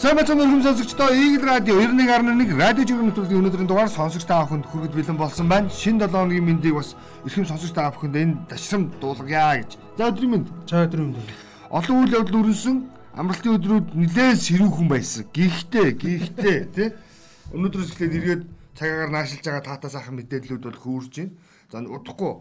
Бацхан өргөм сонсогчдоо Игэл радио 91.1 радио жиргэн нэвтрүүлгийн өнөөдрийн дугаар сонсогч та бүхэнд хүргэж бэлэн болсон байна. Шинэ 7 өдрийн мэндийг бас эрхэм сонсогч та бүхэнд энэ дашрам дуулгая гэж. За өдрийн мэнд. За өдрийн мэнд. Олон үйл явдал өрнсөн амралтын өдрүүд нэлээд сэрүүхэн байсан. Гэхдээ гэхдээ тий өнөөдрөөс эхлээд эргээд цагаагаар наашилж байгаа таатаа сайхан мэдээллүүд бол хөөрж байна. За удахгүй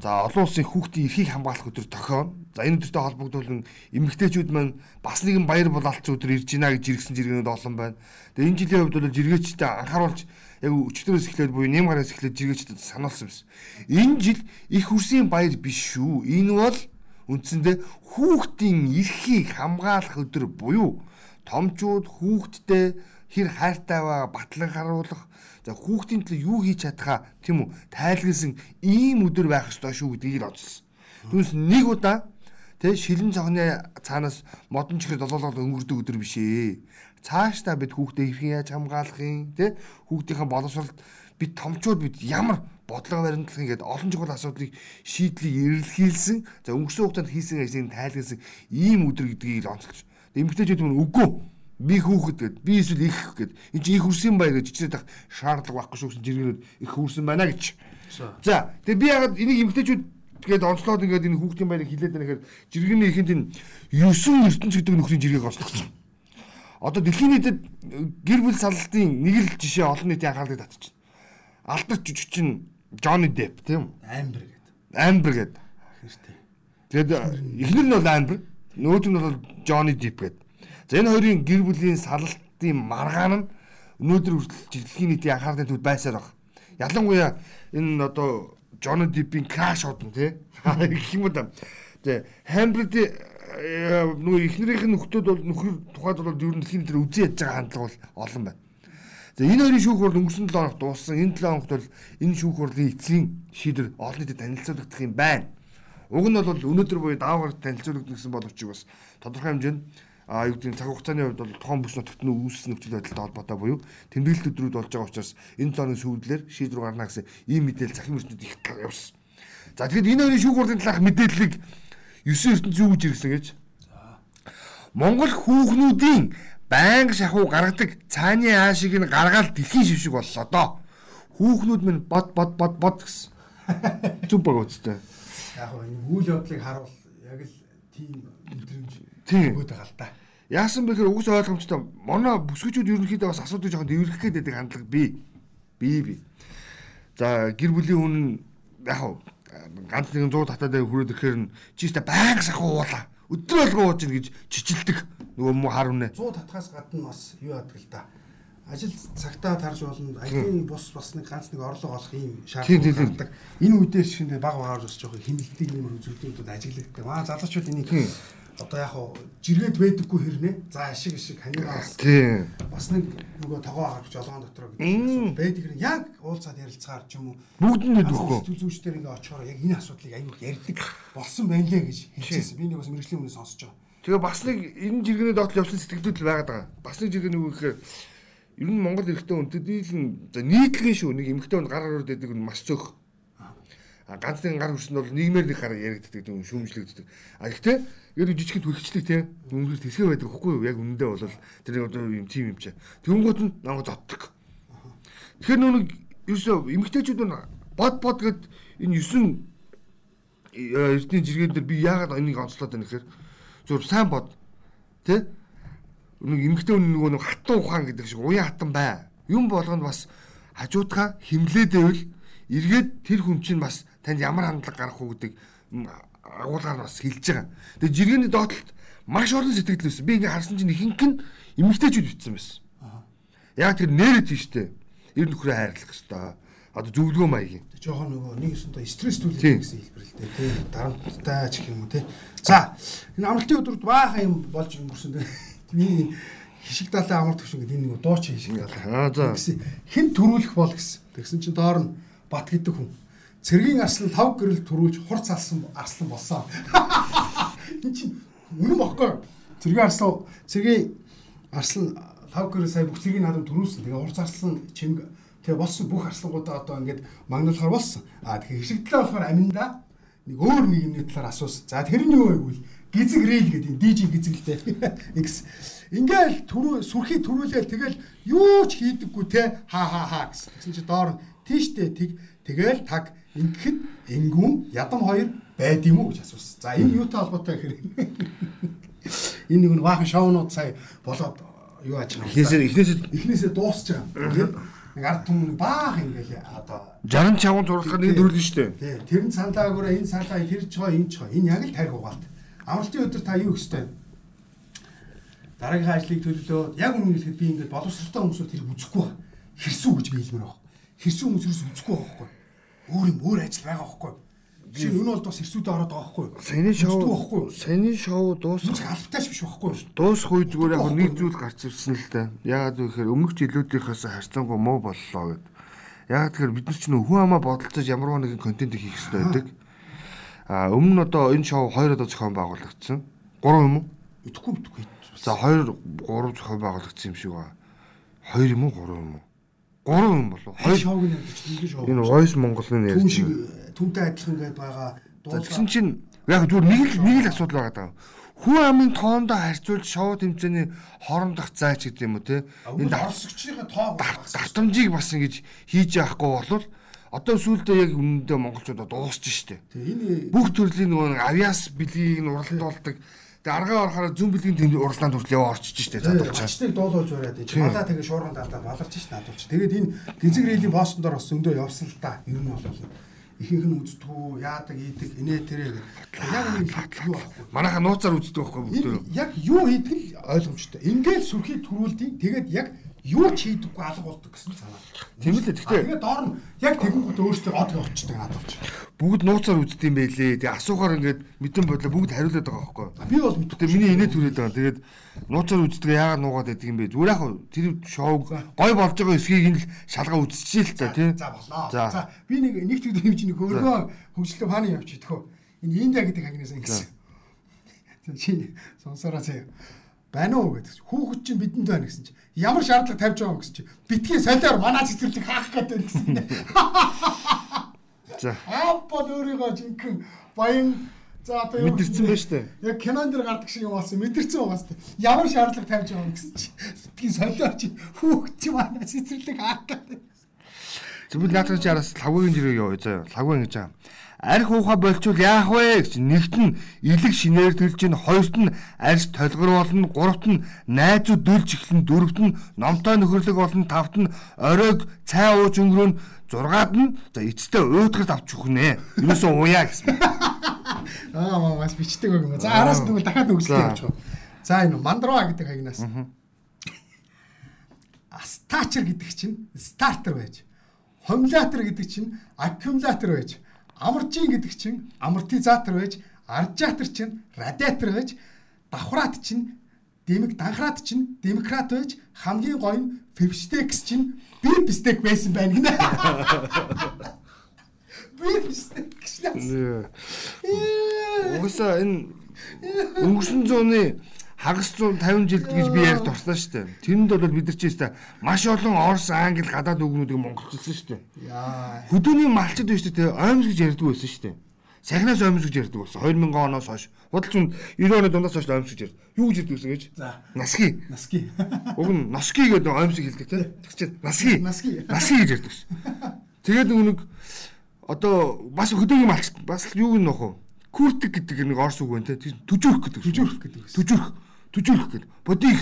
За олон улсын хүүхдийн эрхийг хамгаалах өдөр тохион. За энэ өдөртэй холбогдуулан эмэгтэйчүүд маань бас нэгэн баяр булаалцсан өдөр ирж байна гэж жиргсэн жиргэнүүд олон байна. Тэгээ энэ жилийн хувьд бол жиргээчтэй анхааруулж яг өчтөрөөс эхлээд буюу нэм гараас эхлээд жиргээчдэд сануулсан юмс. Энэ жил их хүрсийн баяр биш шүү. Энэ бол үндсэндээ хүүхдийн эрхийг хамгаалах өдөр буюу томчууд хүүхдтэй хэр хайртай байгаа батлан харуулах За хүүхдийн төлөө юу хийж чадхаа тийм үү тайлгалсан ийм өдөр байх ёстой шүү гэдгийг л онцлсон. Түүнээс нэг удаа тэ шилэн цогны цаанаас модон чихэр долоолол өнгөрдөг өдөр биш ээ. Цаашдаа бид хүүхдээ хэрхэн яаж хамгаалах юм тэ хүүхдийнхээ боловсролд бид томчууд бид ямар бодлого баримтлах ингээд олон чухал асуудлыг шийдлийг эрэлхийлсэн за өнгөрсөн хугацаанд хийсэн ажлыг тайлгалсан ийм өдөр гэдгийг л онцолж. Эмэгтэйчүүд мөн үгүй би хүүхэд гэд би эсвэл их гэд энэ чи их хүрсэн бай гэж чичрээд ах шаардлага байхгүй шүү гэсэн жиргэнүүд их хүрсэн байна гэж. За тэгээ би ягаад энийг эмгтээчүүд тэгээд онцлоод ингээд энэ хүүхдийн баярыг хилээд байна гэхээр жиргэний ихэнд энэ 9 ертөнц гэдэг нөхрийн жиргэг онцлогч. Одоо дэлхийн нийтэд гэр бүл саллтын нэг л жишээ олон нийтийн анхаарлыг татчихна. Алдарч жүжигчин Johnny Depp тийм Amber гэдэг. Amber гэдэг. Тэгээд эхнэр нь бол Amber, нөгөөд нь бол Johnny Depp гэдэг. За энэ хоёрын гэр бүлийн салалтын маргаан нь өнөөдөр хүртэл дэлхийн нийтийн анхаарлын төвд байсаар баг. Ялангуяа энэ одоо Джон Дипийн краш одон тий гэх юм да. Тэ Хамбрид нөгөө эхнэрийнх нь нөхдүүд бол нөхөр тухайд бол ер нь дэлхийн дээр үзэн ядж байгаа хандлага бол олон байна. За энэ хоёрын шүүх хурал өнгөрсөн 7 хоног дууссан. Энэ 7 хоногт бол энэ шүүх хурлын эцсийн шийдвэр олон нийтэд танилцуулагдах юм байна. Уг нь бол өнөөдөр буюу даавар танилцуулагдсан гэсэн боловч бас тодорхой хэмжээнд а юу гэдэг цаг хугацааны хувьд бол тохон бүс нутагт нь үүссэн нөхцөл байдалтай холбоотой буюу тэмдэглэлт өдрүүд болж байгаа учраас энэ цааны сүүлдэлэр шийдвэр гарна гэсэн ийм мэдээлэл захин эрдэнэд их явсан. За тэгэхэд энэ хоёрын шүүх хурлын талаарх мэдээллийг 9 ертөнд юу гэж иргсэн гэж? Монгол хүүхнүүдийн байнга шахуу гаргадаг цааны аашиг нь гаргаал дэлхийн шившиг боллоо доо. Хүүхнүүд минь бод бод бод бод гэсэн. Зүг баг үстэй. Яг энэ үйл явдлыг харуул яг л тийм мэдрэмж өгөөд байгаа л да. Яасан бэхээр угс ойлгомжтой. Манай бүсгүүчүүд ерөнхийдөө бас асуудыг жоохон дэврэх гээд байдаг хандлага бий. Бий бий. За гэр бүлийн хүн яг ганц нэгэн 100 татаад хүрээд ирэхээр нь чийстэ байнга шахуу уулаа. Өдөр болгоо ууж ийн гэж чичилдэг. Нөгөө муу хар үнэ. 100 татхаас гадна бас юу яадаг л да. Ажил цагтаа тарж болно. Аялын бус бас нэг ганц нэг орлого олох юм шаардлага гардаг. Энэ үедээ шинэ баг багаар бас жоохон хэмнэлтийг юм үзүүлэлтүүд ажиглагддаг. Маа залуучууд энийг одоо яг хуу жиргээд байдаггүй хэрнээ. За ашиг ашиг ханигаас. Тийм. Бас нэг нөгөө тогоо авч жолоон дотор гэдэг байдаг хэрэг яг уулзаад ярилцгаар ч юм уу. Бүгдэнд нь дөхөө. Зүзүүчдэр ингээ очихоор яг энэ асуудлыг аюул ярьдаг болсон байна лээ гэж хэлчихсэн. Би нэг бас мэрэгжлийн өмнө сонсож байгаа. Тэгээ бас нэг энэ жиргэний доотлол явсан сэтгэлдүүд л байгаад байгаа. Бас нэг жиргэн үг гэхээр ер нь Монгол эрэгтэй хүн төдийлэн за нийтлэн шүү нэг эмэгтэй хүн гар ороод байдаг нь маш цөөх ганц нэгэн гар хүрсэн бол нийгмээр нэг гараа яригддаг юм шүүмжлэгддэг. А гэхдээ ер нь жижигхэн түлхчлэг те үнээр тэсгэ байдаг хөхгүй юу яг үнэндээ бол тэр одоо юм тим юм чаа. Тэнгуут нь намайг зоддог. Тэгэхээр нүг ерөөсөө эмгтээчүүд нь бод бод гэд энэ 9 эрдний жиргэн дээр би яагаад энийг онцлоод байна гэхээр зөв сайн бод те нэг эмгтээ нөгөө нэг хатан ухаан гэдэг шиг уян хатан бай. Юм болгонд бас хажуудгаа химлээдэвэл эргээд тэр хүн чинь бас танд ямар хандлага гарах уу гэдэг агуулгаар бас хэлж байгаа. Тэгээ жиргэний доотлолт маш олон сэтгэл байсан. Би ингээ харсан чинь ихэнх нь эмэгтэйчүүд битсэн байсан. Яг тэр нэрээ тийштэй. Ер нь хүрээ хайрлах хэвээр. Одоо зөвлөгөө маягийн. Жохон нөгөө нэг өсөндөө стресс түлхэх гэсэн хэлбэр л дээ. Тийм дарамттай ч гэх юм уу тий. За энэ амралтын өдрүүд баахан юм болж өнгөрсөн дээ. Би хишиг далайн амар төвшин гэдэг энэ нэг дуучин хишиг. Аа за. Хэн төрүүлэх бол гэсэн. Тэгсэн чинь доор нь бат гэдэг хүн цэргийн арслан лав гэрэл төрүүлж хурц алсан арслан болсон. Энд чинь үнэн бохгүй. Цэргийн арслан цэргийн арслан лав гэрэл сая бүх цэргийн наадам төрүүлсэн. Тэгээ хурц арслан чимэг тэгээ болсон бүх арслангуудаа одоо ингээд магнуулахаар болсон. Аа тэгэхээр хишигдлээ болохоор аминда нэг өөр нэг юмны талаар асуусан. За тэр нь юу вэ гэвэл гизэг рейл гэдэг дижи гизэглтэй. Ингэс ингээл түрүү сүрхий төрүүлээл тэгэл юу ч хийдэггүй те ха ха ха гэсэн. Чи доор нь тийштэй тэг тэгэл таг ингэхэд энгүүн ядам хоёр байд юм уу гэж асуусан. За энэ юутай холбоотой гэхээр энэ нэг баахан шоунууд сая болоод юу аж байгаа. Эхнээсээ эхнээсээ эхнээсээ дуусч байгаа. Тийм нэг ард түмэн баах ингээл одоо 60 чаван зурглахад нэг дөрвөл шүү дээ. тий тэр нь цаандаагаараа энэ цаалаа тэр чоо энэ чоо энэ яг л тарих угаалт. Амралтын өдөр та юу гэжтэй? Дараагийн ажлыг төлөвлөө яг үнэн хэлэхэд би ингээд боловсралтай хүмүүсүүд тэр үзэхгүй байна. Хэрсүү гэж биелмээр байна. Хэрсүү хүмүүс ерөөс үзэхгүй байхгүй. Өөр юм өөр ажил байгаа байхгүй. Жишээ нь өнөө бол бас хэрсүүдээ ороод байгаа байхгүй. Саяны шоу байхгүй. Саяны шоу дуусах Хүмүүс албатайч биш байхгүй. дуусах үе зүгээр яг нэг зүйл гарч ирсэн л да. Яагаад вэ гэхээр өмнөх жилүүдийнхээс харьцангуй муу боллоо гэд. Яагаад тэгэхээр бид нар ч нөх хүн амаа бодолцож ямар нэгэн контент хийх хэрэгтэй байдаг. А өмнө нь одоо энэ шоу хоёр удаа зохион байгуулагдсан. Гурван юм уу? Идэхгүй идэхгүй. За хоёр гурав зохион байгуулагдсан юм шиг ба. Хоёр юм уу гурав юм уу? Гурав юм болов. Хоёр шоуг ярьж чинь шоу. энэ Voice Mongoл-ын Түн ярьж шиг түнтэй адилхан гээд байгаа. Тэгсэн чинь яг зүгээр нэг л нэг л асуудал байгаа даа. Хүн амын тоондоо харьцуулж шоу тэмцээний хоорондох зайч гэдэг юм уу те. Энэ орсогчийн тоо давтамжийг бас ингэж хийж яахгүй болвол одоо сүүлдээ яг үнэндээ монголчуудаа дуусч штэ. Бүх төрлийн нөгөө нэг авиас бэлгийг нь уралдуулдаг. Тэгээ аргаа орохоор зүүн бэлгийн тэнд уралдаанд хүртэл яваа орчиж штэ задуулчаа. Ачтыг дуулуулж бариад тийм. Малаа тэгээ шуурган талдаа баларч ш надуулч. Тэгээд энэ гизэг рейлийн постон дор бас зөндөө явсан л та. Ер нь бол ихэнх нь үздэггүй, яадаг, ийдэг, инээ тэрэ гэдэг. Яг нэг юу аахгүй. Манайха нууцаар үздэг байхгүй бүгд. Энэ яг юу хийдэг л ойлгомжтой. Ингээд сүрхий төрүүлдэг. Тэгээд яг юу ч хийдэггүй алга болдог гэсэн санаа. Тийм л дээ. Гэхдээ Тэгээд доор нь яг тэгэнгүүт өөртөө од явчихдаг надад ч. бүгд нууцаар үздэг юм байлээ. Тэгээ асуухаар ингээд мэдэн бодлоо бүгд хариулаад байгаа байхгүй. Би бол. Тэгээ миний инээ түрээд байгаа. Тэгээд нууцаар үздэг яагаад нуугаад байдаг юм бэ? Зүгээр яг тэр шоуг гой болж байгаа эсхийг нь л шалгаа үзчихээ л та тий. За болоо. За. Би нэг нэг төдөө юм чинь хөргөө хөгжлөө фаны явчих төхөө. Энэ Индия гэдэг агнаас ингэсэн. За чи сонсороо заяа. Байна уу гэдэг. Хүүхэд чинь бидэнд байна гэсэн чи. Ямар шаардлага тавьж байгаа гэсэн чи. Битгий солиор манай цэцэрлэг хаах гэдэг байна гэсэн. За. Аппол өөрийгөө жинхэнэ баян за одоо юу Мэдэрсэн байж тээ. Яг кинонд дэр гардаг шиг юм болсон. Мэдэрсэн байгаа сте. Ямар шаардлага тавьж байгаа гэсэн чи. Битгий солиор чи хүүхэд чи манай цэцэрлэг хаах гэдэг. Зөвхөн наадах чи араас лагуугийн жирэг яваа заяа. Лагуу ингэж байгаа. Арх ухаа болчвол яах вэ гэж нэгт нь илэг шинээр төлж ин хоёрт нь арьс толгор болно гуравт нь найзууд дүүлж эхлэн дөрөвт нь номтой нөхөрлөг болно тавт нь оройг цай ууж өнгөрөөн зургаад нь за эцэстээ уйдгарт авч өгнэ. Юусоо уяа гэсэн. Аа маа бас бичдэг юм. За араас тэгвэл дахиад өгсөлтэй За. явж байгаа. За энэ мандрова гэдэг хагнаас. Астачер гэдэг чинь стартер байж. Хомлятор гэдэг чинь аккумулятор байж. Амаржин гэдэг чинь амортизатор байж. Аржатор чинь радиатор байж. Давхрат чинь дэмэг данхрат чинь демократ байж. Хамгийн гоё нь февстекс чинь бипстек байсан байна гинэ. Бипстекс нэ. Угсаа энэ өнгөрсөн зууны хагас 150 жилд гэж би ярьд орсон шүү дээ. Тэрэнд бол бид нар ч өстэй маш олон Орос, Англи, гадаад үгнүүдийг монголчилсан шүү дээ. Хөдөөний малчд биш үү те оймс гэж ярьдаг байсан шүү дээ. Сахинаас оймс гэж ярьдаг болсон. 2000 оноос хойш. Худалч нь 90 оны дундаас хойш оймс гэж ярьд. Юу гэж ярьдаг байсан гэж? За. Наски. Наски. Уг нь носки гэдэг оймсыг хэлдэг те. Тэгчээд наски. Наски. Наски гэж ярьдаг ш. Тэгээд нэг одоо бас хөдөөний малч бас юу нөх вэ? Куртик гэдэг нэг орс үг байна те. Түжүрх гэдэг. Түжүрх гэдэг байсан. Түжүрх гэдэг. Бодих.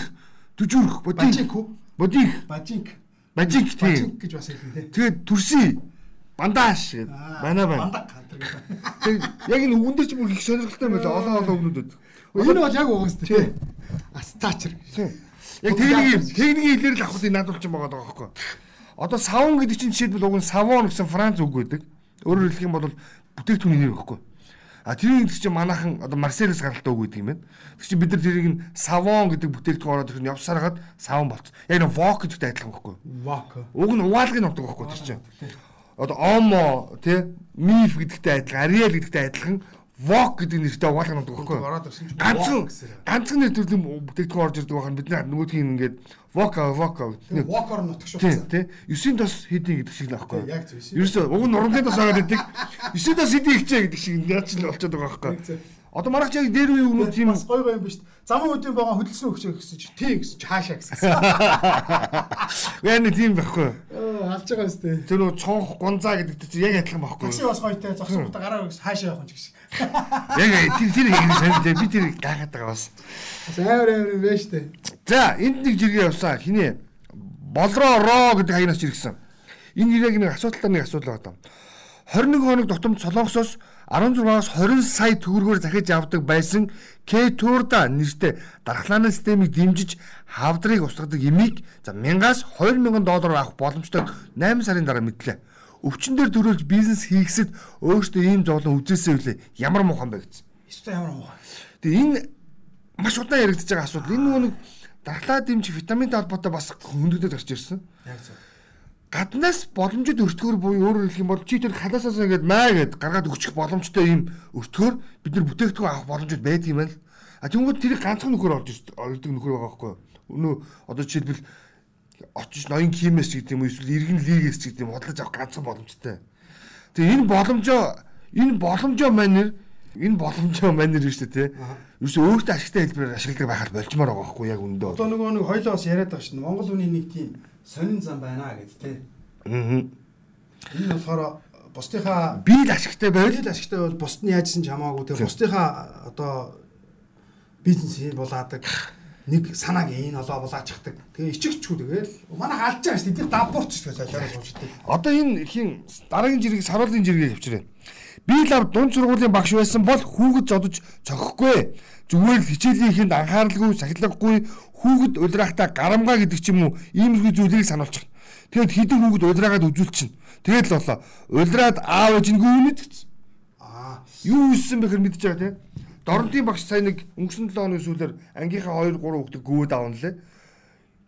Түжүрх. Бодих. Бодих. Бажинк. Бажик тийм. Бажинк гэж бас хэлнэ. Тэгээд төрси бандаш гэдэг. Манай байна. Бандаг хантар гэдэг. Яг энэ үгэн дээр ч бүр их сонирхолтой байлаа. Олон олон үгнүүд байдаг. Энэ бол яг угаас тий. Тий. Астачер. Тийм. Яг техникийн техникийн хэлээр л авахыг наадуулсан байгаа даа байхгүй. Одоо савон гэдэг чинь жишээлбэл уг нь савон гэсэн Франц үг байдаг. Өөрөөр хэлэх юм бол бүтээгдэхүүний нэр байхгүй. А тэрийг гэдэг чинь манайхан одоо Марселес гаралтай үг гэдэг юм байна. Тэр чинь бид нар тэрийг нь савон гэдэг бүтээгдэхүүн ороод ирэх нь явсараад савон болц. Яг нэг вок гэдэгтэй адилхан байхгүй. Вак. Уг нь угаалгыг нутдаг байхгүй тэр чинь. Одоо омо тий миф гэдэгтэй адилхан, ариэл гэдэгтэй адилхан вок гэдэг нэртэй угаалгыг нутдаг байхгүй. Ороод чинь Ганцхан ганцхан нэр төрлийн бүтээгдэхүүн орж ирдэг байхад бид нөгөөдхийн ингээд вока Тэгээ вокор нутах шүү. тий 9 тос хийдий гэдэг шиг л аахгүй. Яг зөв шээ. Ерөөсөө уг нь уран тос байгаа гэдэг 9 тос хийдий хэлчээ гэдэг шиг яаж ч л болчиход байгаа байхгүй. Зөв. Одоо манайх яг дээр үе өгнүүд тийм бас гой гой юм биш. Замун өдийн байгаа хөдөлсөн өгчөө гэсэн чи тий гэсэн чи хаашаа гэсэн. Яа тийм байхгүй. Оо алж байгаа юм тест. Тэр нөө цонх гунзаа гэдэг чинь яг адилхан байхгүй. Такси бас гойтой зогсохдоо гараа өгс хаашаа явах юм чи гэсэн. Яг тэр тэр яг санагдаа би тэр гайхаад байгаа бас. Амар амар юм байна штэ. За энд нэг жиргээ явсан. Хиний болроо роо гэдэг хаягнаас жиргсэн. Энэ яг нэг асуудалтай нэг асуудал байгаа. 21 хоног тутамд Солонгосоос 16-аас 20 сая төгрөгөөр захиж авдаг байсан K-Tour-да нэртэй дархлааны системийг дэмжиж хавдрыг устгадаг эмийг за 1000-аас 2000 доллараар авах боломжтой 8 сарын дараа мэдлээ. Өвчин дээр төрүүлж бизнес хийхсэд өөртөө ийм зовлон үзээсэй үлээ. Ямар мухан бэ гэсэн. Эсвэл ямар муухай. Тэгээ энэ маш удаан яригдчихэж байгаа асуудал. Энэ нөгөө нэг дархлаа дэмжих витаминтай холбоотой бас хөндөдөд гарч ирсэн. Яг зөв. Гаднаас боломжит өртгөр буюу өөрөөр хэлэх юм бол чи тэр халаасаас ингээд маа гэд гаргаад өгчих боломжтой ийм өртгөр бид нар бүтээгдэхүүн авах боломжит байдаг юм байна л. А тэгвэл тэрийг ганцхан нөхөр орж ордог нөхөр байгаа байхгүй юу? Өнөө одоо жишээлбэл очиж ноён кимэс гэдэг юм эсвэл иргэн лигээс гэдэг юм бодлож авах ганцхан боломжтой. Тэгээ энэ боломжоо энэ боломжоо манер энэ боломжоо манер шүү дээ тий. Юусе өөртөө ашигтай хэлбэрээр ашигладаг байхад болчмоор байгаа байхгүй яг үндэ. Одоо нөгөө нэг хоёлоо бас яриад байгаа шин. Монгол хүний нэг тийм сонин зам байна гэд тэ. Аа. Энэ болохоор бусдынхаа Би л ашигтай байл. Тэгэл ашигтай бол бусд нь яажсэн ч хамаагүй тэгээ бусдынхаа одоо бизнес булаадаг нэг санааг энэ олоо булаачдаг. Тэгээ ичигчгүй тэгэл манайх алж байгаа шүү дээ. Тэд дабуурч шүү дээ солиороо суучдаг. Одоо энэ хин дараагийн жиргэг саруулын жиргээ авчирээ. Би л ав дунд сургуулийн багш байсан бол хүүхэд зодож цохихгүй. Зүгээр л хичээлийнхэнд анхааралгүй, сахилгагүй хүүхэд улираахтаа гарамгаа гэдэг ч юм уу иймэрхүү зүйлийг сануулчих. Тэгэд хідэн хүүхэд улираагаад үзүүлчихнэ. Тэгэл болоо. Улираад аав ээж нь гүнэд гэсэн. Аа. Юу ийсэн бэхэр мэдчихэж байгаа тийм. Дорнтын багш сая нэг өнгөрсөн 7 хоногийн сүүлээр ангийнхаа 2 3 хүүхдийг гүвэд авна лээ.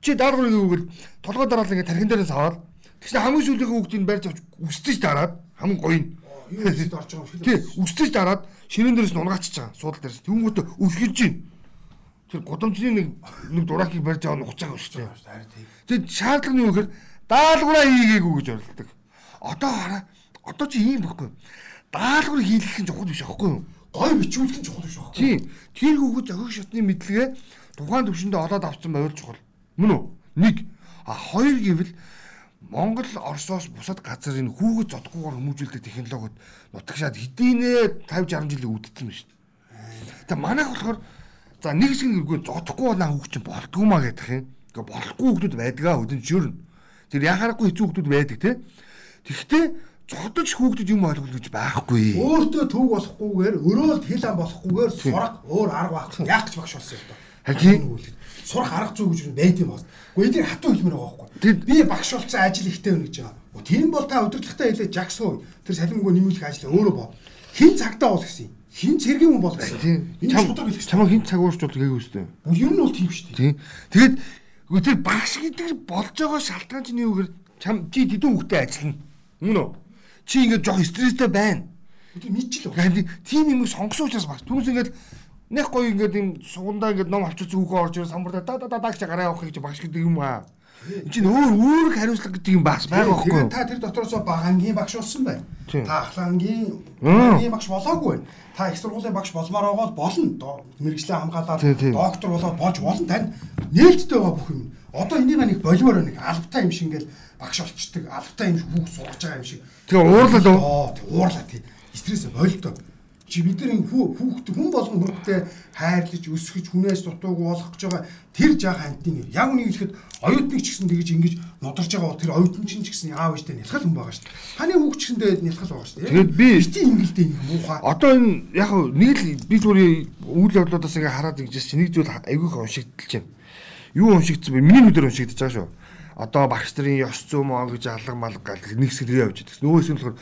Чи дараагийн хүүгэл толгой дараалал ингээ тархин дээрээс аваад тэгсэн хамгийн сүүлийн хүүхдийг барьж авч үстэж дараад хамгийн гоё нь. Юу хэлээд орж байгаа юм шиг. Тий, үстэж дараад шинэн дээрээс нь унгаачих чагаа суудал дээрээс. Тэнгүүтээ өвлгөж чинь. Тэр гудамжны нэг нэг дураакийг барьж аваа нухаж байгаа шүү дээ. Тэгэд шаардлага нь юу гэхээр даалгавраа хийгээгүй гэж оролдог. Одоо хараа. Одоо чи ийм байхгүй. Даалгавар хийх нь чухал биш аахгүй юу? Гой бичүүлэх нь чухал шүү. Тийм. Тэр хүүхэд зохих шатны мэдлэгээ тухайн төвшөндөө олоод авсан байвал чухал. Мөн үү? Нэг. А хоёр гэвэл Монгол Оросоос бусад газар энэ хүүхэд зодохгүйгээр хүмүүжүүлдэг технологиуд нутагшаад хэдийнэ 50 60 жилийн үүдсэн байна шүү дээ. Тэгээ манайх болохоор за нэг нь үгүй зодохгүй болоо хүүхд чинь болдгоо маа гэдэг юм. Ингээ болохгүй хүүхдүүд байдгаа өдөнчөрн. Тэр яхаарахгүй хэцүү хүүхдүүд байдаг те. Тэгэхдээ зодож хүүхдүүд юм ойлгох гэж байхгүй. Өөртөө төв болохгүйгээр өрөөлд хил ам болохгүйгээр сурах өөр арга байхгүй. Яах гэж багш болсон юм доо. Сурах арга зүй гэж байд юм байна. Гэхдээ эдгээр хатуу хэлмээр байгаа байхгүй. Би багш болсон ажил ихтэй байна гэж байгаа. Тийм бол та удирдлагатай хэлээ жагсуу. Тэр салимгүй нэмүүлэх ажил өөрөө боо. Хин цагтаа бол гэсэн юм. Хин цэргийн хүн бол гэсэн. Энэ чамаа хин цаг уурчвал гээгүй үстэй. Бүр ер нь бол тийм шүү дээ. Тийм. Тэгээд тэр багш гэдэг болж байгаа шалтгаан чинь юу гэхээр чам чи тэдэн хүүхдэд ажиллана. Мөн үү? Чи ингээд жоох стресстэй байна. Гэхдээ тийм юм сонгосон учраас багш. Түнэс ингээд нэг гоё ингээд юм сугандаа ингээд ном авчиж хүүхөө орж ирээ самбарда да да да гэж гараа явах гэж багш гэдэг юм аа. Энд чинь өөр өөр хариуцлага гэдэг юм бас байгаа байхгүй юу? та тэр дотроос багангийн багш болсон. Тийм. Та ахлангийн багангийн багш болоогүй байна. Та их сургуулийн багш болмоор байгаа бол болно. Мэргэжлээ хамгаалаад доктор болоод болж болно. Танд нээлттэй байгаа бүх юм. Одоо энийг нэг болимоор нэг албатай юм шиг ингээл багш болчдөг. Албатай юм шиг хүүхд сургаж байгаа юм шиг. Тэгээ уурлал уу? Уурлаа тий. Стресс болдоо. Чи бид нар энэ хүү хүүхд хүн болгон хүүхдэд хайрлаж өсгөж хүнээс дутуугүй болох гэж байгаа тэр жаах амтны нэр. Яг үнийг хэлэхэд оюутныг ч гэсэн тэгж ингэж нодарж байгаа бол тэр оюутан чинь ч гэсэн аав ээжтэй нялхал хүн байгаа шүү дээ. Таны хүүхд ч гэсэндээ нялхал байгаа шүү дээ. Тэгээд би- бити ингэлдээ нэг муухай. Одоо энэ яг нэг л би зүгээр үйл явдлуудаас ингээ хараад ингэж чи нэг зүйл айгүйх уншигдэлж байна. Юу уншигдсан бэ? Миний нүдээр уншигдэж байгаа шүү. Одоо багш нарын ёс зүй маа гэж алга малга гал нэг сэргээ явж байдаг. Нөгөөс нь болохоор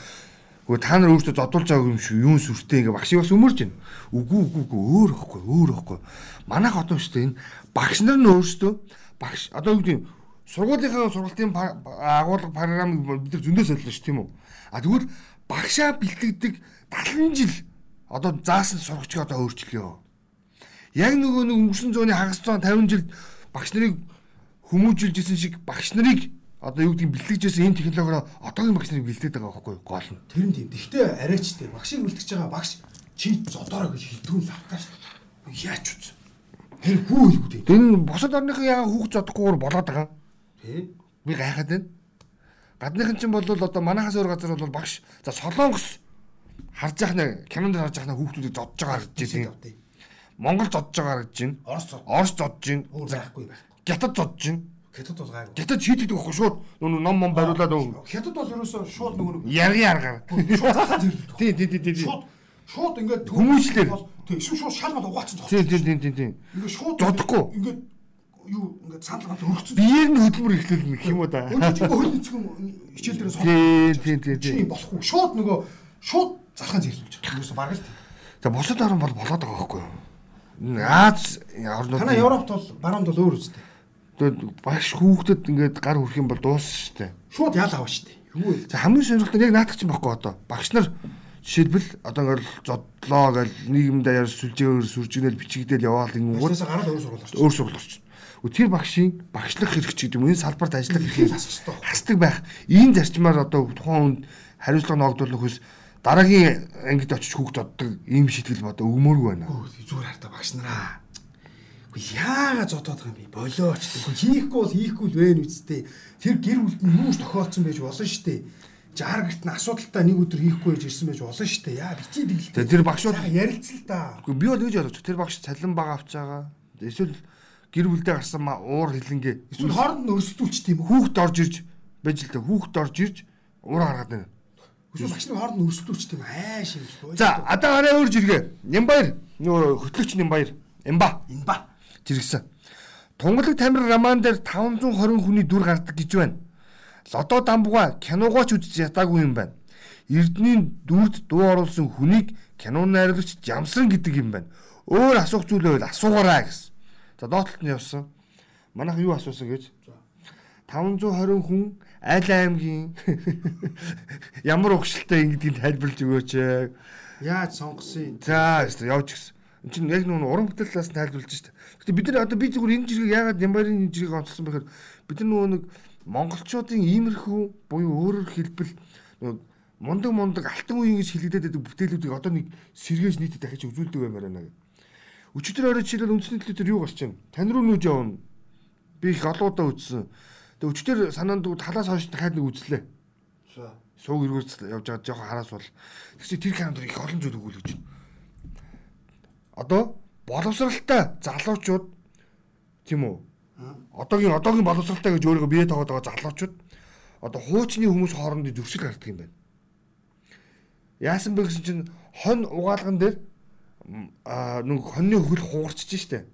Гэхдээ та нар өөрсдөө зодуулж байгаа юм шүү. Юун сүртэй ингээ багшийг бас өмөрж байна. Үгүй үгүй үгүй өөр ихгүй өөр ихгүй. Манайх одоо шүү дээ энэ багш нар нь өөрсдөө багш одоо юу гэдэг юм сургуулийнхаа сургалтын агуулга програмыг бид нар зөндөө солилоо шүү тийм үү. А тэгвэл багшаа бэлтгэдэг 70 жил одоо заасан сурагчийг одоо өөрчлөё. Яг нөгөө нэг өнгөрсөн зууны хагас зуун 50 жил багш нарыг хүмүүжүүлжсэн шиг багш нарыг одоо юу гэдэг бэлтгэжсэн энэ технологиороо одоогийн багш нарыг бэлдээд байгаа байхгүй юу? Гол нь. Тэр нь тийм. Гэхдээ арайчтэй багшийг үлдчихэж байгаа багш чи зодороо гэж хилдгүүн лавтаа шүү. Яач үз. Тэр хүү хэлгүүд ээ. Тэр нь бусад орныхын яга хүүхд зодохгүйгээр болоод байгаа. Тэ? Би гайхаад байна. Гадныхан чинь бол одоо манайхаас өөр газар бол багш за солонгос харж яхна кинонд харж яхна хүүхдүүдийг зодж байгаа гэж байна. Монгол зодж байгаа гэж байна. Орос зод. Орос зодж байна. Өөр байхгүй байх. Гятад зодж байна. Хятад бол гайгүй. Гятад шийддэг байхгүй шууд нүг ном ном бариулаад өг. Хятад бол ерөөсөө шууд нөгөө нэг Яргийн аргаар. шууд захаа зэрлэг. Тий, тий, тий, тий. тий. Шууд шууд ингээд Хүмүүжлэр. Тэг эсвэл шууд шалмал угаацсан Тий, тий, тий, тий, тий. Ингээд шууд Зодохгүй. Ингээд юу ингээд санал гал өргөцсөн. Биеэр нь хөдөлмөр ихлүүл гэх юм уу да. Өнөө чи хөл нэцгэн хичээл дээр Тий, тий, тий, тий. Чи болохгүй. Шууд нөгөө шууд зархаа байгаа. Ерөөсөө бараг л. За бусад орн бол болоод байгаа байхгүй юу? Аз орнууд Танай Европт бол баруунд бол өөр үстэй. Тэгээд багш хүүхдэд ингээд гар хүрэх юм бол дууссан шүү дээ. Шууд ял аваа штэ. Юу вэ? За хамгийн сонирхолтой нь яг наадах чинь байхгүй одоо. Багш нар жишээлбэл одоо ингээд зодлоо гэл нийгэмд даяар сүлжээгээр сүржигнэл бичигдэл яваал ингэнгүүт Угаас гараад өөр сургууль орчих. өөр сургууль орчин. Тэр багшийн багшлах хэрэг ч гэдэг юм энэ салбарт ажиллах хэрэг ёстой. хасдаг байх. Энэ зарчмаар одоо тухайн хүнд хариуцлага ногдуулах хүс дараагийн ангид очиж хүүхд оддог ийм шийтгэл бодо өгмөөргүй байна. Зүгээр хартаа багш нараа. Үгүй яагаад зодоод байгаа юм бэ? Болооч. Үгүй хийхгүй бол хийхгүй л вэ нүцтэй. Тэр гэр бүлд нь юуш тохиолдсон байж болно штэ. Жаар гэрт нь асуудалтай нэг өдөр хийхгүй байж ирсэн байж болно штэ. Яа бичиж дигэлтэй. Тэгээ тэр багшууд ярилцал та. Үгүй би бол гэж ойлгож тэр багш цалин бага авч байгаа. Эсвэл гэр бүлдээ гарсан ма уур хилэнгээ Эсвэл хооронд нь өрсөлдүүлчих тийм үү? хүүхд орж ирж байж л та хүүхд орж ирж уур гаргаад байна. Эсвэл багш нарын хооронд нь өрсөлдүүлчих тийм айш юм. За одоо арай өөр жиргээ. Нямбаяр нөгөө хөтлөгч Нямбаяр Эмба энэ ба. Жиргсэн. Тунгалаг тамир роман дээр 520 хүний дүр гардаг гэж байна. Лодо дамбуга киногооч үзэж ятаагүй юм байна. Эрдний дүрд дуу оруулсан хүнийг киноны найруулагч Жамсран гэдэг юм байна. Өөр асуух зүйл байвал асуугаарай гэсэн. За доотлолт нь явсан. Манайх юу асуусан гэж? 520 хүн айл аймгийн ямар угшилтай ингэдгийг тайлбарлаж өгөөч. Яаж сонгосон? За явж гисэн. Энд чинь яг нэг уран бүтээл талаас нь тайлбарлаж шít. Гэтэ бид нар одоо би зүгээр энэ жиргэг яагаад Ямбарын жиргэг онцлсон бэхээр бид нар нөгөө нэг монголчуудын иймэрхүү буюу өөрөөр хэлбэл нөгөө мундаг мундаг алтан үеийн гэж хэлэгдээд байдаг бүтээлүүдийг одоо нэг сэргээж нийтэд дахиж үзүүлдэг баймаар байна гэх. Өчигдөр орой жишээлбэл үндэсний телевизээр юу гарч байна? Тань руу нүүж явна. Би их олоодаа үзсэн. Тэгээ өчигдөр санаанд талаас хойш дахиад нэг үзлээ. За. Сууг эргүүлж явж байгаа жоохон хараас бол. Тэгсэн тэр канал их олон зүйл өгүүлж. Одоо боловсралтай залуучууд тийм үү? Одоогийн одоогийн боловсралтай гэж өөрийгөө бие тоогоод байгаа залуучууд одоо хуучны хүмүүс хоорондын зөрчил гардаг юм байна. Яасан бэ гэсэн чинь хонь угаалган дээр аа нэг хоньны хөл хугарчиж штэ.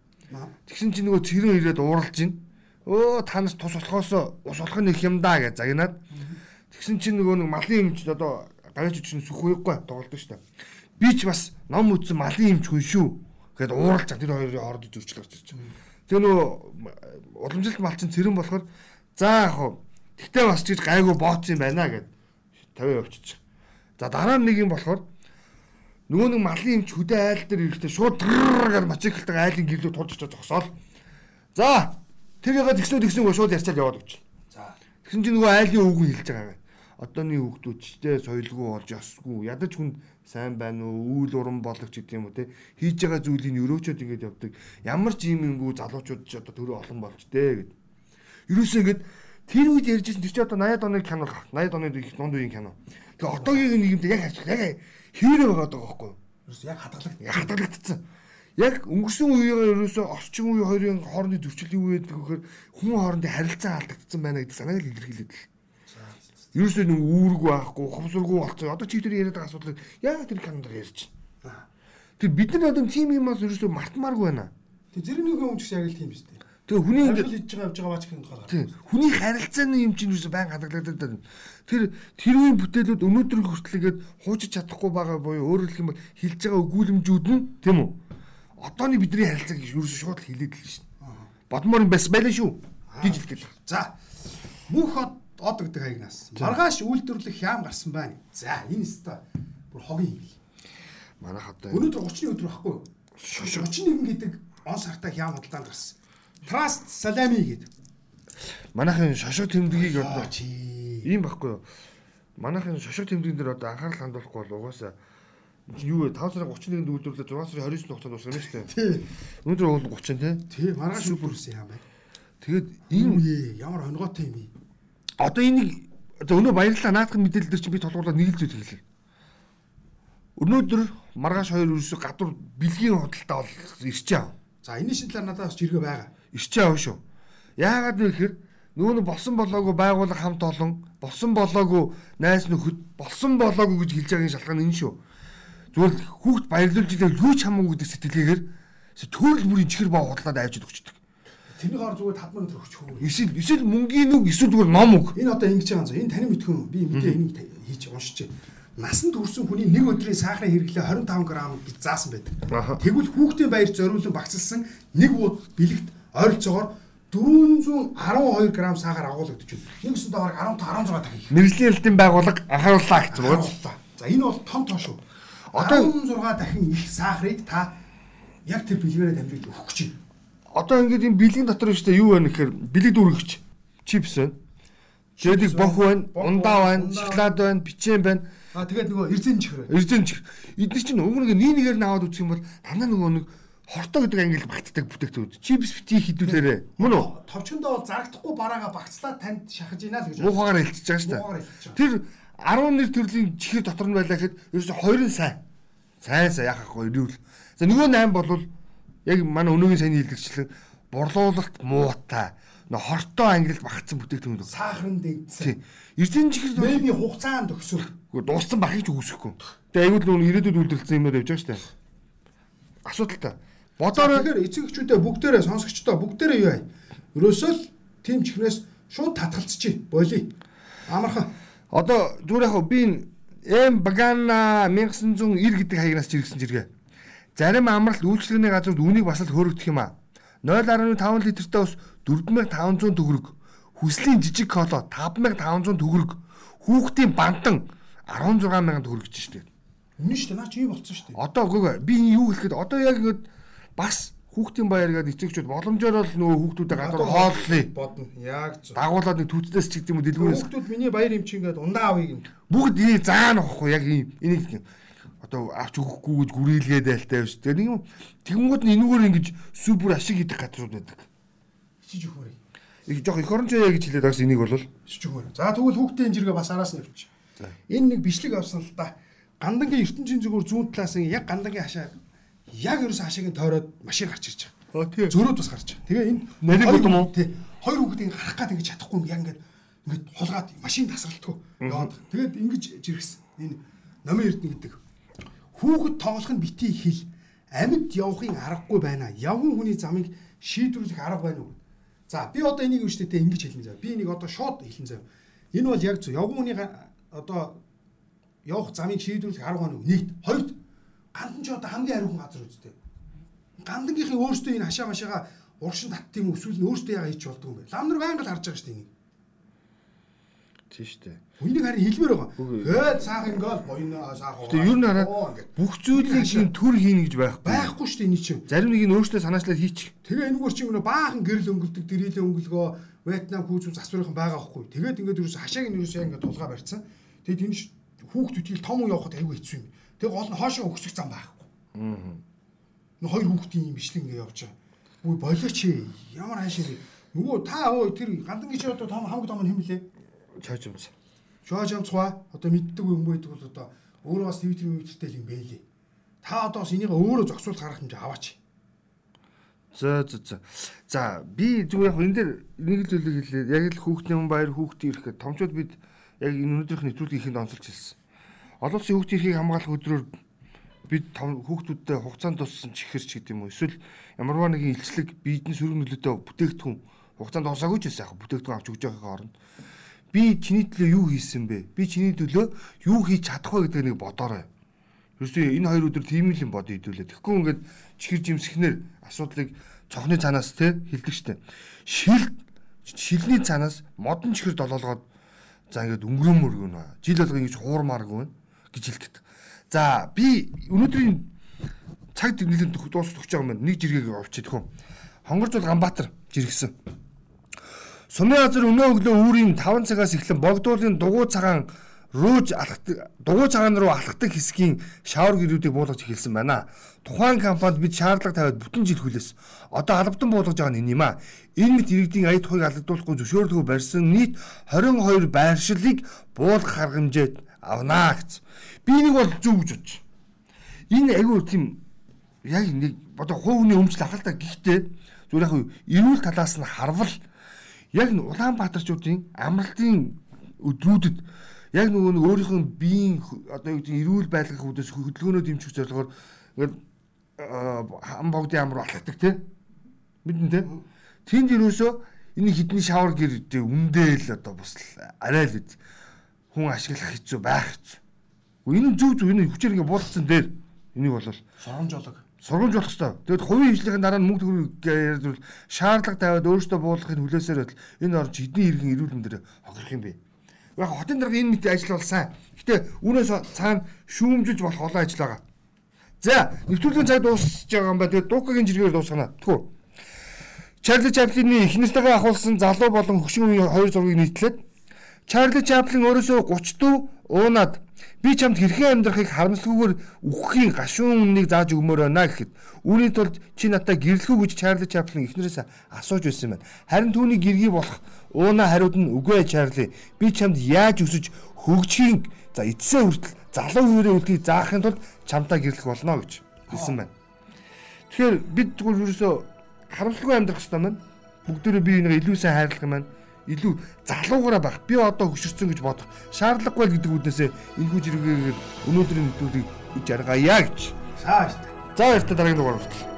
Тэгсэн чинь нөгөө цэрэн ирээд ууралж гин. Өө та нас тус болохоос ус болох их юм да гэж загнаад. Тэгсэн чинь нөгөө нэг малын эмч одоо гавьч чинь сүхвэхгүй тоглолдог штэ. Би ч бас ном үзсэн малын эмч хүн шүү. Гэт ууралж чад тэр хоёрын хооронд зөрчил гарч ирж байгаа. Тэгээ нөгөө уламжилт мал чинь цэрэн болохоор за яг хуу тэгтээ бас чиж гайгүй бооц юм байна гэд тавиа явчихчих. За дараа нь нэг юм болохоор нөгөө нэг малын эмч хөдөө айл дээр ирэхдээ шууд гэж мотоциклтай айлын гэрлүү тулж очиж зогсоол. За тэр ягаад тэгснүү тэгснүү шууд ярьчаад яваад өгч. За. Тэгсэн чинь нөгөө айлын өвгөн хэлж байгаа юм. Одооны хүүхдүүд ч те соёлгүй болж ёсгүй. Ядаж хүн сайн байна уу? Үүл уран болгоч гэдэг юм уу те. Хийж байгаа зүйлийг өрөөчөөд ингэж явдаг. Ямар ч юм ингүү залуучууд ч одоо төрөө олон болж те гэд. Ерөөсөө ингэж тэр үед ярьжсэн тэр чи одоо 80-ад оны кино 80-ад оны их дунд үеийн кино. Тэгээ одоогийн нийгэмд яг харьцах яг хээрээ байгаа байхгүй юу? Ерөөс яг хадгалах. хадгалагдсан. Яг өнгөрсөн үеийн ерөөсөө орчин үеийн хоёрын хоорондын юу байдаг гэхээр хүн хоорондын харилцаа алдагдсан байна гэдэг санааг илэрхийлээд л. Ерөөсөө нэг үүрэг байхгүй, хувсаргүй болцсон. Одоо чи тэр яриад байгаа асуудлыг яг тэр каналд ярьж байна. Тэр бид нар одоо тийм юмас ерөөсөө мартмааргүй байна. Тэг зэрэгнийхээ өмчс яг л тийм биз дээ. Тэгээ хүний ингээд хийж байгаа явж байгаа бач юм тухай. тийм хүний харилцааны юм чинь ерөөсөө байн хадгалагдаад байна. Тэр тэр үеийн бүтээлүүд өнөөдөр хүртэлгээд хуучиж чадахгүй байгаа буюу өөрөөр хэлэх юм бол хилж байгаа өгүүлэмжүүд нь тийм үү? Одооны бидний харилцааг ерөөсөө шууд л хилээд л шин. Бодмоор юм бас байлаа шүү. гэж хэлгээд. За. Мөнх од гэдэг хаягнаас. Маргааш үйлдвэрлэх хям гарсан байна. За, энэ өстой бүр хогийн юм. Манайх одоо Өнөөдөр 30-ны өдөр байхгүй юу? 31 гэдэг он сартай хям худалдаанд гарсан. Trust Salami гэдэг. манайхын шошго тэмдгийг одоо ийм байхгүй юу? Манайхын шошго тэмдэгэн дээр одоо анхаарал хандуулахгүй бол угаасаа Юу вэ? 5 сарын 31-нд үйлдвэрлэлээ 6 сарын 29-нд хугацаанд дуусгана шүү дээ. Тий. Өнөөдөр бол 30 тий. Тий, маргааш бүрсэн юм байна. Тэгээд Энэ үе ямар онгойтой юм бэ? Одоо энийг за өнөө баярлалаа наадхан мэдээлэл дээр чинь би толгуурлаад нэг л зүйл хэлээ. Өнөөдөр маргааш хоёр ерөөсө гадуур бэлгийн худалдаа бол ирчээ. За энэний шин талаар надад бас жиргээ байгаа. Ирчээ аваа шүү. Яагаад вэ гэхээр нь болсон болоогүй байгууллага хамт олон болсон болоогүй найс нөхөд болсон болоогүй гэж хэлж байгаагийн шалтгаан энэ шүү. Зүгээр хүүхд баярлуулж илээ юу ч хамаагүй гэдэг сэтгэлгээгээр төрөл бүрийн чихэр баа худлаад авчид өгчдөг. Тэрний хоор зүгээр 5 минут өгчихөө. Эсвэл эсвэл мөнгөний үг эсвэл зүгээр ном үг. Энэ одоо ингэж байгаа юм. Энэ таны мэдхүн би мэдээ энийг хийж уншиж. Насанд хүрсэн хүний нэг өдрийн сахарын хэрэглээ 25 г гэж заасан байдаг. Тэгвэл хүүхдийн баяр зориулан багцлсан нэг бууд бэлэгт ойролцоогоор 412 г сахар агуулгадж байна. Нэг өсөнд бараг 15 16 дахин. Мэргэжлийн элдийн байгууллага анхаарууллаа гэж байна. За энэ бол том тоо шүү. Одоо- 16 дахин их сахарыг та яг тэр бэлгээрээ дамжуулж өгөх гэж байна. Одоо ингээд энэ бэлгийн дотор шүү дээ юу байна гэхээр бэлэг дүүргэгч чипс байна. Жэдэг бох байна, ундаа байна, шоколад байна, бичэн байна. А тэгээд нөгөө эрзэн чихрээ. Эрдэнэ чих. Эдгээр чинь уг нэг нэг нэгээр нь аваад үзэх юм бол танаа нөгөө нэг хортой гэдэг ангилд багтдаг бүтээгдэхүүн. Чипс бити хідүүлээрэ. Мөн үү? Товчондоо бол зарагдахгүй бараага багцлаад танд шахаж ийна л гэж байна. Муухагаар хэлчихэж байгаа шүү дээ. Тэр 11 төрлийн чихэр дотор нь байлаа гэхэд ерөөсө хоёрын сайн. Сайн сайн яхахгүй ирүүл. За нөгөө 8 бол яг манай өнөөгийн сайн хэлдэгчлэн борлуулалт муутай. Хортой ангилд багтсан бүтээгдэхүүн. Сахарын дэгдсэн. Тий. Эрдэнэ чихэр Maybe хугацаанд өгсөв. Гэхдээ дууссан бахыг ч үгүйсэхгүй. Тэгээ аюул нүн ирээдүйд үйлдвэрлэсэн юмар явж байгаа шүү дээ. Асуудалтай. Бодороо Тэгэхээр эцэг эхчүүдээ бүгдээрээ сонсогчдоо бүгдээрээ юу яа. Ерөөсөө л тим чихнээс шууд татгалцчих. Боли. Амархан. одоо зүгээр яг би энэ Эм Багана 1990 гэдэг хаягнаас чиргсэн жиргээ. Зарим амралт үйлчлэгний газрууд үүнийг бас л хөөрөгдөх юм аа. 0.5 литртээ ус 4500 төгрөг. Хүслийн жижиг коло 5500 төгрөг. Хүүхдийн бантан 16000 төгрөг гэж штэ. Үнэн штэ наа чи юу болсон штэ. Одоо үгүй би юу хэлэхэд одоо яг ингэ бас хүүхдийн баяр гэдэг эцэгчүүд боломжоор бол нөгөө хүүхдүүдэд гадуур хооллоо бодно. Яг зөв. Дагуулаад нэг түүцнээс ч гэдэг юм уу дэлгүүрээс. Хүүхдүүд миний баяр эмч ингээд ундаа авъя гин. Бүгд энийг заана واخхой яг ийм энийг одоо авч өгөхгүй гэж гүрэлгээд байлтай биш. Тэгээ нэг юм тэгэнгүүт нь энүүгээр ингэж супер ашиг идэх газрууд байдаг. Хичиж өгмөр. Их жоох их орончоо гэж хэлээд байгаас энийг бол Хичиж өгмөр. За тэгвэл хүүхдийн жиргээ бас араас нь явчих. Энэ нэг бичлэг авсан л да. Гандангийн ертөнцийн зүгээр зүүн талаас нь яг гандангийн хашаа яг ерөөс хашааг нь тойроод машин гарч ирж байгаа. Аа тий. зөрөөд бас гарч байгаа. Тэгээ энэ Нарийн хоёр гудам уу? Тий. Хоёр хүүхдийг харах гад ингэж чадахгүй юм яг ингээд ингээд хулгаад машин тасралтгүй яваад. Тэгээд ингэж жиргсэн. Энэ номын эрдэнэ гэдэг. Хүүхэд тоглох нь бити хэл. Амьд явахын аргагүй байна. Явган хүний замыг шийдвэрлэх арга байна уу? За би одоо энийг үүштэй ингэж хэлэн зав. Би энийг одоо шууд хэлэн зав. Энэ бол яг зөв. Явган хүний одоо явах замыг шийдвэрлэх арга байна уу? Нэгт. Хоёрт гандан ч одоо хамгийн ариухан газар үстэй. Гандангийнхын өөртөө энэ хашаа машаага урагшин татт юм эсвэл нь өөртөө яга хийж болдгоо юм бэ? Лам нар байнга л харж байгаа шүү дээ энийг. Тийм шүү дээ. Үнийг харин хэлмээр байгаа. Хөөд цаах ингээл боёно цаах. Тэгээ ер нь хараад бүх зүйлийг чинь төр хийнэ гэж байхгүй. байхгүй шүү дээ энэ чинь. Зарим нэг нь өөртөө санаачлаад хийчих. Тэгээ энэгээр чинь нөө баахан гэрэл өнгөлдөг, дэрэлэн өнгөлгөө Вьетнам хүүз засварынхан байгаа байхгүй. Тэгээд ингээд ерөөсө хашааг нь ерөөсө ингээд тулгаа барьсан. Тэгээд энэ хүүхд үтгэл том уу явахад аюу хэцүү юм. Тэгээд гол нь хоошоо өгсөх зам байхгүй. Аа. Нөө хоёр хүүхдийн юм бичлэг ингээд явж байгаа. Үгүй болооч ээ. Ямар хаашаа вэ? Нөгөө та өө тэр гандангийн чи одоо том хамаг том нь хэм блэ? Чааж юмс. Жож амцгаа одоо мэддэг юм байдаг бол одоо өөрөө бас твиттер мэтэртэй юм бэлээ. Та одоо бас энийг өөрөө зогсуулах арга хэмжээ аваач. За за за. За би зүгээр яг энэ дээр нэг л зүйлийг хэлээ. Яг л хүүхдийн баяр хүүхдийн ирэхэд томчууд бид яг энэ өнөөдрийнх нэвтрүүлгийн ихэнд онцолж хэлсэн. Олон улсын хүүхдийн эрхийг хамгаалах өдрөөр бид том хүүхдүүдтэй хугацаанд туссан чихэрч гэдэг юм уу? Эсвэл ямарваа нэгэн илчлэг биедэн сөрөг нөлөөтэй бүтээгдэхүүн хугацаанд дуусаагүй ч байсан яг бүтээгдэхүүн авч өгч байгаахын оронд би чиний төлөө юу хийсэн бэ? Би чиний төлөө юу хийж чадах вэ гэдэг нэг бодоорой. Ерөөсөө энэ хоёр өдөр тийм л юм бодё хэдүүлээ. Тэгэхгүй ингээд чихэр жимсгнэр асуудлыг цохны цаанаас те хилдэг штэ. Шил шилний цаанаас модон чихэр долоолгоод за ингээд өнгөрөөмөр гэнэ. Жил болго ингэж хуурмааргүй гэж хэлгээд. За би өнөөдрийн цаг нэлээд дуусах гэж байгаа юм байна. Нэг жиргэг овчид хөө. Хонгорцол Ганбаатар жиргсэн. Сумын газар өнөө өглөө үүрийн 5 цагаас эхлэн богдуулын дугуй цагаан рууж алхдаг дугуй цагаан руу алхдаг хэсгийн шавар гэрүүдийг буулгаж эхэлсэн байна. Тухайн компанид бид шаардлага тавиад бүтэн жил хүлээс. Одоо албадан буулгаж байгаа нь юм а. Энэ мэт иргэдийн аяд хойг алдагдуулахгүй зөвшөөрлөгөө барьсан нийт 22 байршлыг буулгах арга хэмжээд авнаа гэсэн. Би нэг бол зөв гэж бодож. Энэ айгүй тийм яг нэг одоо хувийн өмчл ахал та гэхдээ зүгээр яг эрүүл талаас нь харвал яг н Улаанбаатарчуудын амралтын өдрүүдэд яг нөгөө нэг өөрийнх нь биеийн одоо юу гэдэг эрүүл байлгах үүдээс хөдөлгөөнөө дэмжих зорилгоор ингээд хам богдын амар алхдаг те. Мэдэн те? Тэнд юусоо энэ хідний шавар гэр үндэл одоо бас арай л хүн ашиглах хэцүү байх хэцүү. Энэ зүг зүг энэ хүчээр ингээд буулгацсан дээр. Энийг бол соромжолог сургамж болох хэвээр. Тэгэд хувийн хөгжлийн дараа нь мөнгө төгрөг ярьвал шаардлага тавиад өөрөөсөө буулгахын хүлээсээр байтал энэ орж хэдний иргэн эрүүл мэндээр хохирох юм бэ? Яг хотын дарга энэ мэт ажил бол сайн. Гэтэ үүнээс цаана шүүмжилж болох олон ажил байгаа. За, нэвтрүүлгийн цаг дуусч байгаа юм ба. Тэгээд дуугагийн жиргээр дуусгана. Тэгвэл Чарли Чаплины эхнэртэйгээ ахуулсан залуу болон хөшин үеийн хоёр зургийг нийтлээд Чарли Чаплин өөрөөсөө 34 уунаад би чамд хэрхэн амьдрахыг харамсалгүйгээр үхэхийн гашуун үннийг зааж өгмөр байна гэхэд үүний тулд чи надад гэрлэхүү гэж Чарли Чаплин эхнэрээс асууж байсан байна. Харин түүний гэргий болох ууна хариуд нь үгүй Чарли би чамд яаж өсөж хөгжихийн за эцсээ хүртэл залуу хүрээ үлдгийг заахын тулд чамтаа гэрлэх болно гэж хэлсэн байна. Тэгэхээр бид зүгээр ерөөсөө харамсалгүй амьдрах хэрэгтэй маань бүгдөө би энийг илүү сайн хайрлах юм байна илүү залуугаараа байх. Би одоо хөшөрсөн гэж бодох шаардлагагүй гэдэг үднээсээ энэхүү зэрэгээр өнөөдрийн нэвтрүүлгийг үж аргаая гэж. Цааш. За баярлалаа дараагийн дугаар хүртэл.